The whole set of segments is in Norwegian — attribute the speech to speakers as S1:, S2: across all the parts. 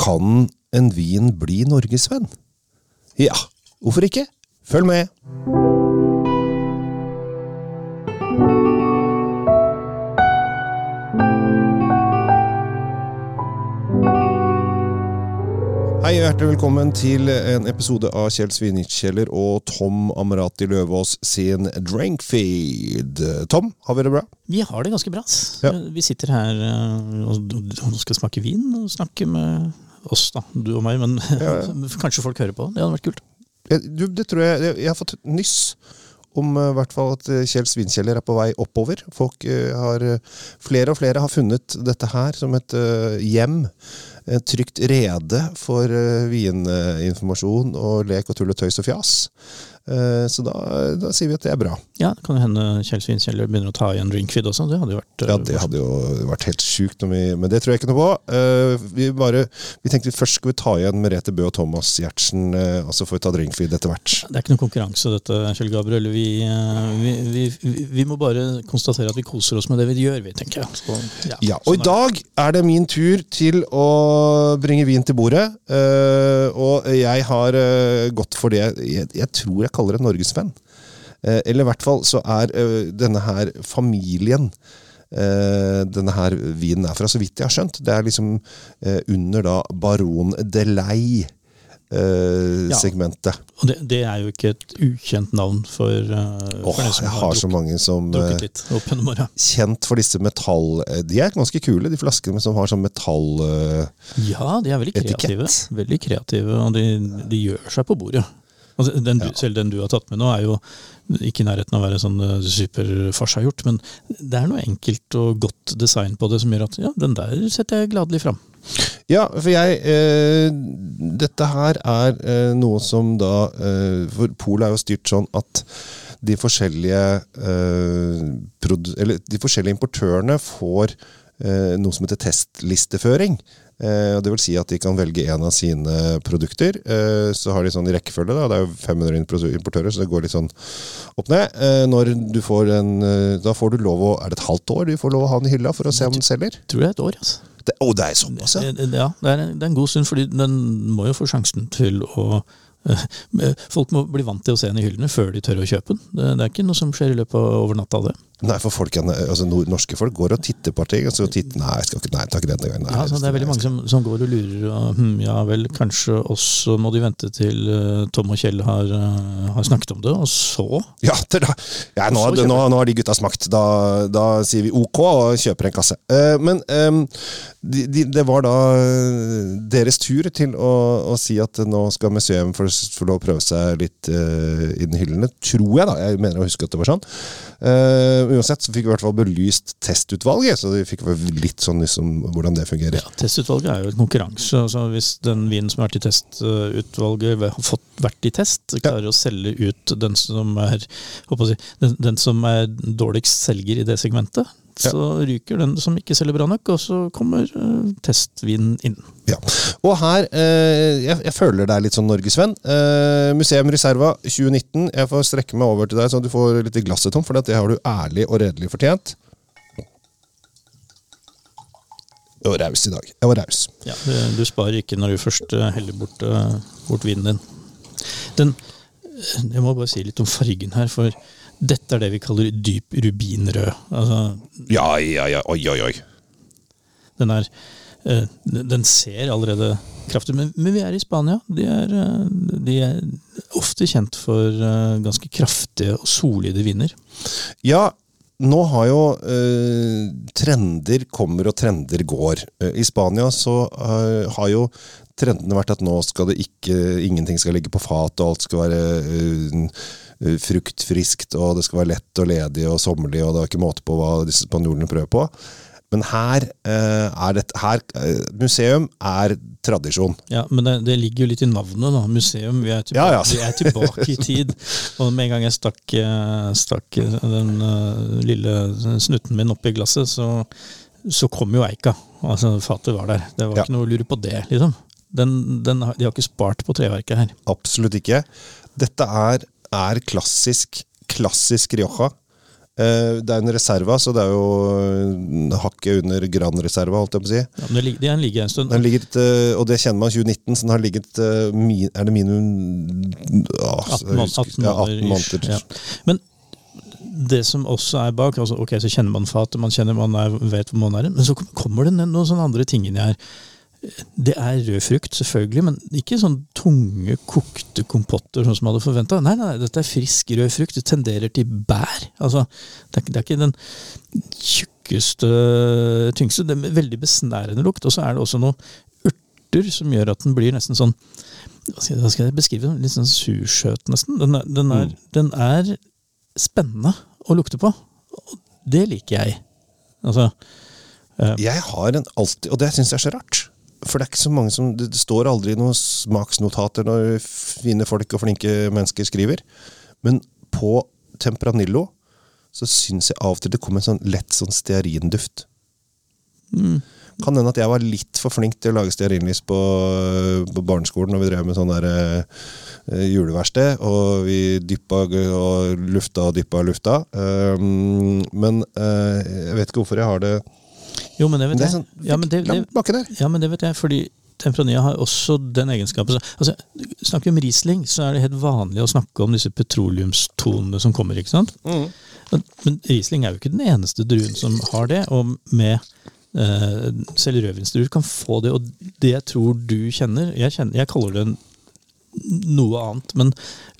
S1: Kan en vin bli norgesvenn? Ja, hvorfor ikke? Følg med! Hei og hjertelig velkommen til en episode av Kjell Svinikjeller og Tom Amarati Løvaas sin Drankfeed. Tom, har vi det bra?
S2: Vi har det ganske bra.
S1: Ja.
S2: Vi sitter her eh, og og skal smake vin og snakke med oss, da. Du og meg, men
S1: Ja,
S2: kanskje folk hører på. Det hadde vært kult.
S1: Du, det tror jeg, jeg, har fått nyss om eh, hvert fall at eh, Kjell Svinkjeller er på vei oppover. Folk eh, har, Flere og flere har funnet dette her som et hjem. Et trygt rede for vininformasjon og lek og tull og tøys og fjas. Eh, så da, da sier vi at det er bra.
S2: Ja, det kan jo hende Kjell Svinkjeller begynner å ta igjen drinkfeed også. Det hadde jo vært eh,
S1: Ja, Det hadde jo vært helt sjukt, men det tror jeg ikke noe på. Eh, vi, bare, vi tenkte først skal vi ta igjen Merete Bø og Thomas Giertsen, uh, og så får vi ta drinkfeed etter hvert.
S2: Det er ikke noe konkurranse, dette, Kjell Gabriel. Vi, eh, vi, vi, må bare konstatere at vi koser oss med det vi gjør, vi, tenker jeg. Så, ja,
S1: Ja, og i
S2: sånn
S1: dag er det min tur til å bringe vin til bordet. eh, og jeg har eh, gått for det jeg, jeg tror jeg kaller det norgesvenn. Uh, eller i hvert fall så er eh, denne her familien eh, denne her vinen er fra, så vidt jeg har skjønt. Det er liksom eh, under da Baron de Ley.
S2: Ja.
S1: segmentet.
S2: Og det, det er jo ikke et ukjent navn for, uh,
S1: Åh,
S2: for som
S1: jeg har så
S2: drukket,
S1: mange som eh,
S2: litt opp
S1: kjent for disse metall... eh, De er ganske kule, de flaskene som har sånn metall... Uh,
S2: Ja, de er veldig kreative.
S1: Etikett.
S2: Veldig kreative, og de, de gjør seg på bordet. Altså, den, ja. Selv den du har tatt med nå, er jo ikke i nærheten av å være sånn superfars har gjort, men det er noe enkelt og godt design på det som gjør at ja, den der setter jeg gladelig fram.
S1: Ja, for jeg eh, Dette her er eh, noe som da eh, For Polet er jo styrt sånn at de forskjellige eh, Eller de forskjellige importørene får eh, noe som heter testlisteføring. Eh, det vil si at de kan velge en av sine produkter. Eh, så har de sånn i rekkefølge. Da. Det er jo 500 importører, så det går litt sånn opp ned. Eh, når du får en, da får du lov å Er det et halvt år du får lov å ha den i hylla for å se om den selger?
S2: Tror det er et år, altså.
S1: Det, oh, det er såpass, ja!
S2: Ja, det er, det er en god stund, fordi den må jo få sjansen til å Folk må bli vant til å se den i hyllene før de tør å kjøpe den. Det, det er ikke noe som skjer i løpet av over natta. det.
S1: Nei, for folk, altså, norske folk går og titter på ting. Altså, så titter, nei, jeg skal ikke, nei, takk denne gangen. Nei,
S2: Ja, det er veldig mange som, som går og lurer. Og, hm, ja vel, kanskje også må de vente til uh, Tom og Kjell har, uh, har snakket om det, og så
S1: Ja, da, ja nå,
S2: så
S1: nå, nå har de gutta smakt. Da, da sier vi ok og kjøper en kasse. Uh, men um, de, de, det var da deres tur til å, å si at nå skal museum få lov å prøve seg litt uh, innen hyllene. Tror jeg, da. Jeg mener å huske at det var sånn. Eh, uansett så fikk vi i hvert fall belyst testutvalget, så vi fikk litt sånn liksom, hvordan det fungerer.
S2: ja, Testutvalget er jo et konkurranse. altså Hvis den vinen som har vært i testutvalget, har fått vært i test, klarer å selge ut den som er, si, den, den som er dårligst selger i det segmentet,
S1: Ja.
S2: så ryker den som ikke selger bra nok, og så kommer uh, testvinen inn.
S1: Ja. Og her, eh, jeg, jeg føler det er litt sånn norgesvenn. Eh, Museum Reserva 2019. Jeg får strekke meg over til deg, så du får litt i glasset, Tom, for det har du ærlig og redelig fortjent. Jeg var raus i dag. Jeg var raus.
S2: Ja, du, du sparer ikke når du først eh, heller bort, eh, bort vinen din. Den, eh, jeg må bare si litt om fargen her, for dette er det vi kaller dyp rubinrød. Altså,
S1: Ja, ja, ja. Oi, oi, oi.
S2: den er eh, Den ser allerede kraftig men, men vi er i Spania. De er, eh, de er ofte kjent for eh, ganske kraftige og solide vinder.
S1: Ja, nå har jo eh, trender kommer og trender går. I Spania så eh, har jo trendene vært at nå skal det ikke Ingenting skal ligge på fat, og alt skal være eh, fruktfriskt, og det skal være lett og ledig og sommerlig, og det er ikke måte på hva disse spanjolene prøver på. Men her uh, er det her, uh, Museum er tradisjon.
S2: Ja, Men det, det ligger jo litt i navnet. da, Museum. Vi er, tilbake,
S1: Ja, ja.
S2: vi er tilbake i tid. Og med en gang jeg stakk, stakk den uh, lille snutten min oppi glasset, så, så kom jo eika. Altså, Fatet var der. Det var
S1: Ja.
S2: ikke noe å lure på det, liksom. Den, den, de har ikke spart på treverket her.
S1: Absolutt ikke. Dette er, er klassisk, klassisk Rioja. Eh, det er en reserva, så det er jo eh, hakket under Gran Reserva, holdt jeg på å si.
S2: Ja, men det, det ligger en stund.
S1: Den ligger, eh, og det kjenner man 2019, så den har ligget Er det minimum ja,
S2: 18, husker, 18
S1: ja,
S2: måneder.
S1: 18 måneder.
S2: Ja. Men det som også er bak altså Ok, så kjenner man fatet, man kjenner man er, vet hvor man er, men så kommer det noen sånne andre ting inni her. Det er rød frukt, selvfølgelig, men ikke sånn tunge, kokte kompotter sånn som man hadde forventa. Nei, nei, dette er frisk rød frukt. Det tenderer til bær. Altså, det, er, det er ikke den tjukkeste, tyngste. Det er veldig besnærende lukt. Og så er det også noen urter som gjør at den blir nesten sånn Hva skal jeg, beskrive den? Litt sånn sursøt, nesten. Den er, den, er, den er spennende å lukte på. Og det liker jeg. Altså
S1: Jeg har en alltid Og det syns jeg er så rart. For det er ikke så mange som Det står aldri noen smaksnotater når fine folk og flinke mennesker skriver. Men på Tempranillo så syns jeg av og til det kommer en sånn lett sånn stearinduft. Kan hende at jeg var litt for flink til å lage stearinlys på, på barneskolen når vi drev med sånn der eh, juleverksted, og vi dyppa og lufta og dyppa og lufta. Um, men eh, jeg vet ikke hvorfor jeg har det
S2: Jo, men det vet
S1: Det er
S2: jeg.
S1: sånn
S2: Ja, men det, det,
S1: der.
S2: ja, men det vet jeg, fordi Temprania har også den egenskapen. Altså, snakker vi om Riesling, så er det helt vanlig å snakke om disse petroleumstonene som kommer. ikke sant? Men, men Riesling er jo ikke den eneste druen som har det. Og med eh, selv rødvinsdruer kan få det. Og det jeg tror du kjenner Jeg, kjenner, jeg kaller det en, noe annet, men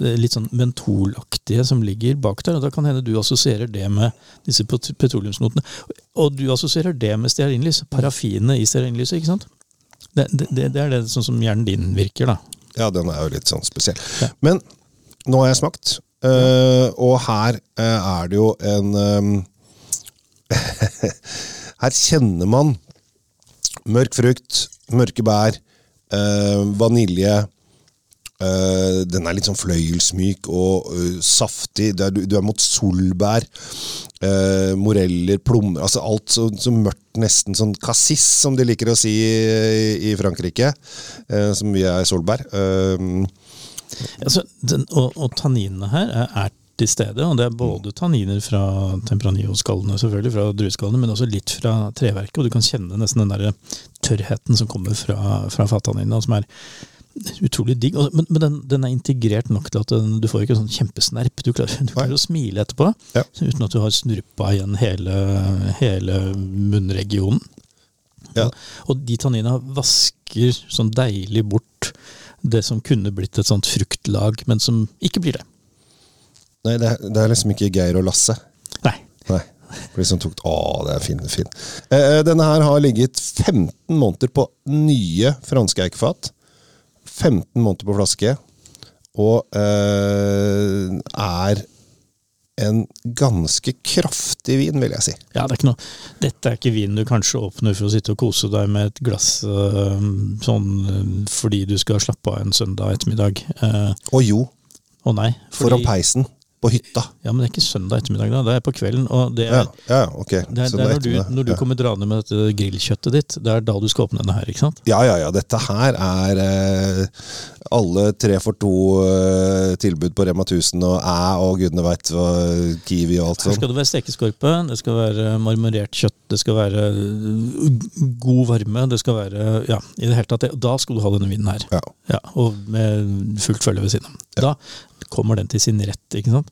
S2: eh, litt sånn mentolaktige som ligger bak der. og Da kan hende du assosierer det med disse pet- petroleumsnotene. Og du assosierer det med stearinlys. Parafinet i stearinlyset. ikke sant? Det, det, det er det sånn som hjernen din virker, da.
S1: Ja, den er jo litt sånn spesiell.
S2: Ja.
S1: Men nå har jeg smakt, eh, og her eh, er det jo en Her kjenner man mørk frukt, mørke bær, vanilje. Eh, den er litt sånn fløyelsmyk og uh, saftig. Er, du, du er mot solbær. uh, moreller, plommer altså Alt så, så mørkt, nesten sånn cassis, som de liker å si i, i Frankrike. som vi er solbær.
S2: Altså, den, og, og tanninene her er, er til stede, og det er både tanniner fra Tempranillo-skallene, selvfølgelig, fra drueskallene, men også litt fra treverket, og du kan kjenne nesten den der tørrheten som kommer fra, fra fattanninene, og som er utrolig digg. Men men den, den er integrert nok til at den, du får ikke sånn kjempesnerp. Du klarer, du klarer å smile etterpå,
S1: Ja.
S2: uten at du har snurpa igjen hele, hele munnregionen.
S1: Ja.
S2: Og de tanninene vasker sånn deilig bort det som kunne blitt et sånt fruktlag, men som ikke blir det.
S1: nei, det er, det er liksom ikke Geir og Lasse.
S2: Nei.
S1: Nei. For de som tok, å, det er fin, fin. Eh, denne her har ligget 15 måneder på nye franske eikefat. 15 måneder på flaske. Og eh, er en ganske kraftig vin, vil jeg si.
S2: Ja, det er ikke noe. Dette er ikke vin du kanskje åpner for å sitte og kose deg med et glass øh, sånn øh, fordi du skal slappe av en søndag ettermiddag. Eh,
S1: Og jo,
S2: Å nei.
S1: foran peisen på hytta.
S2: Ja, men det er ikke søndag ettermiddag, da. Det er på kvelden. Og det er,
S1: ja ja, ok.
S2: det er, det er når, du, når du
S1: Ja.
S2: kommer draende med dette grillkjøttet ditt, det er da du skal åpne denne her, ikke sant?
S1: Ja, ja, ja. Dette her er eh, alle tre for to-tilbud på Rema 1000 og æ og gudene veit hva Kiwi og alt sånt.
S2: Her skal det være stekeskorpe, det skal være marmorert kjøtt, det skal være øh, god varme, det skal være Ja, i det hele tatt. Da skal du ha denne vinen her.
S1: Ja.
S2: Ja, og med fullt følge ved siden av. Da kommer den til sin rett, ikke sant.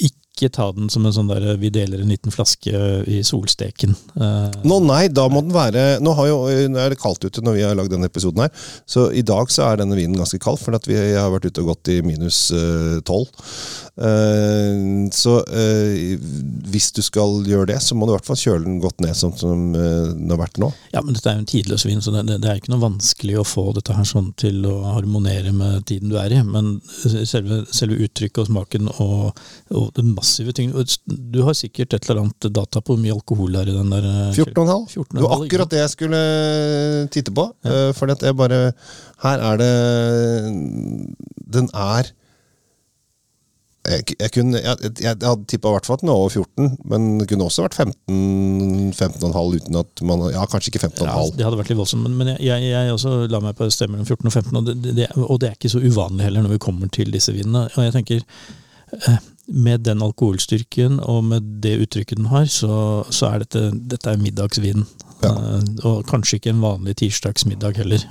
S2: Ikke ta den som en sånn der vi deler en liten flaske i solsteken. Eh,
S1: Nå nei, da må den være Nå, jo, nå er det kaldt ute når vi har lagd denne episoden her, så i dag så er denne vinen ganske kald, for at vi har vært ute og gått i minus eh, tolv. Eh, så uh, hvis du skal gjøre det, så må du i hvert fall kjøle den godt ned, sånn som eh, den har vært nå.
S2: Ja, men dette er jo en tidløs vin, så det, det, det er ikke noe vanskelig å få dette her sånn til å harmonere med tiden du er i. Men selve, selve uttrykket og smaken og, og den massive tyngden Du har sikkert et eller annet data på hvor mye alkohol er i den der eh,
S1: 14,5.
S2: 14
S1: Det var akkurat det jeg skulle titte på. Ja. fordi at jeg bare Her er det Den er jeg, jeg, kunne, jeg, jeg, hadde tippa i hvert fall at den var over 14, men det kunne også vært 15 15,5 uten at man Ja, kanskje ikke 15,5.
S2: Ja, det hadde vært litt voldsomt, men, men jeg, jeg, jeg også la meg på et sted mellom 14 og 15, og det, det, og det er ikke så uvanlig heller når vi kommer til disse vinene. Og jeg tenker, eh, med den alkoholstyrken og med det uttrykket den har, så, så er dette, dette er middagsvin.
S1: Ja.
S2: Eh, og kanskje ikke en vanlig tirsdagsmiddag heller.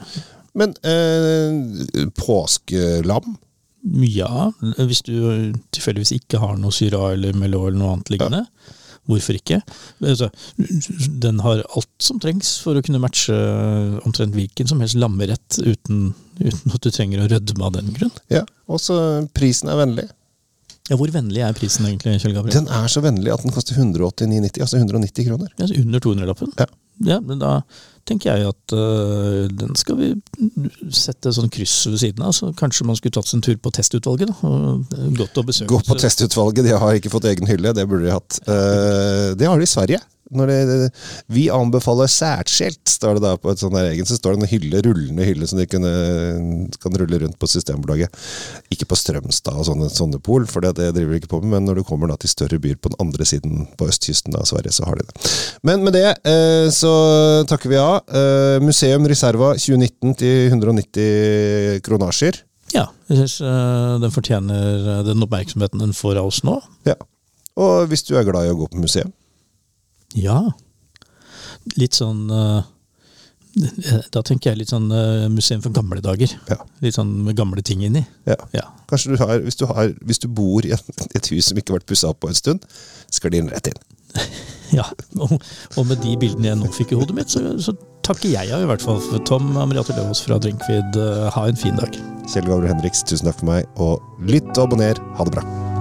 S1: Men eh, påskelam?
S2: Ja, hvis du tilfeldigvis ikke har noe Syra eller Melo eller noe annet liggende. Hvorfor ikke? Altså, den har alt som trengs for å kunne matche omtrent hvilken som helst lammerett uten, uten at du trenger å rødme av den grunn.
S1: Ja. Og så prisen er vennlig.
S2: Ja, Hvor vennlig er prisen egentlig, Kjell Gabriel?
S1: Den er så vennlig at den koster 189,90, altså 190 kroner.
S2: Ja, altså under 200-lappen?
S1: Ja.
S2: ja. Men da tenker jeg at uh, den skal vi sette sånn kryss ved siden av. Så kanskje man skulle tatt seg en tur på testutvalget. da. Godt å besøke.
S1: Gå på testutvalget, de har ikke fått egen hylle. Det burde de hatt. Uh, det har de i Sverige. Det, vi anbefaler særskilt, står det da på et sånt der egen, så står det en hylle, rullende hylle som de kunne, kan rulle rundt på Systembolaget. Ikke på Strømstad og sånne, sånne pol, for det, det driver de ikke på med. Men når du kommer da til større byer på den andre siden, på østkysten av Sverige, så har de det. Men med det eh, så takker vi av. Eh, Museum Reserva 2019 til 190 kronasjer.
S2: Ja, jeg syns øh, den fortjener øh, den oppmerksomheten den får av oss nå.
S1: Ja. Og hvis du er glad i å gå på museum,
S2: Ja. Litt sånn øh, Da tenker jeg litt sånn øh, museum for gamle dager.
S1: ja.
S2: Litt sånn med gamle ting inni.
S1: ja.
S2: Ja.
S1: Kanskje du har, hvis, du har, hvis du bor i et, hus som ikke har vært pussa opp på en stund, skal de inn rett inn.
S2: ja. Og, og med de bildene jeg nå fikk i hodet mitt, så, så takker jeg ja, i hvert fall for Tom Amriate Løvaas fra Drinkvid. Øh, Ha en fin dag.
S1: Kjell Gavre Henriks, tusen takk for meg, og lytt og abonner. Ha det bra.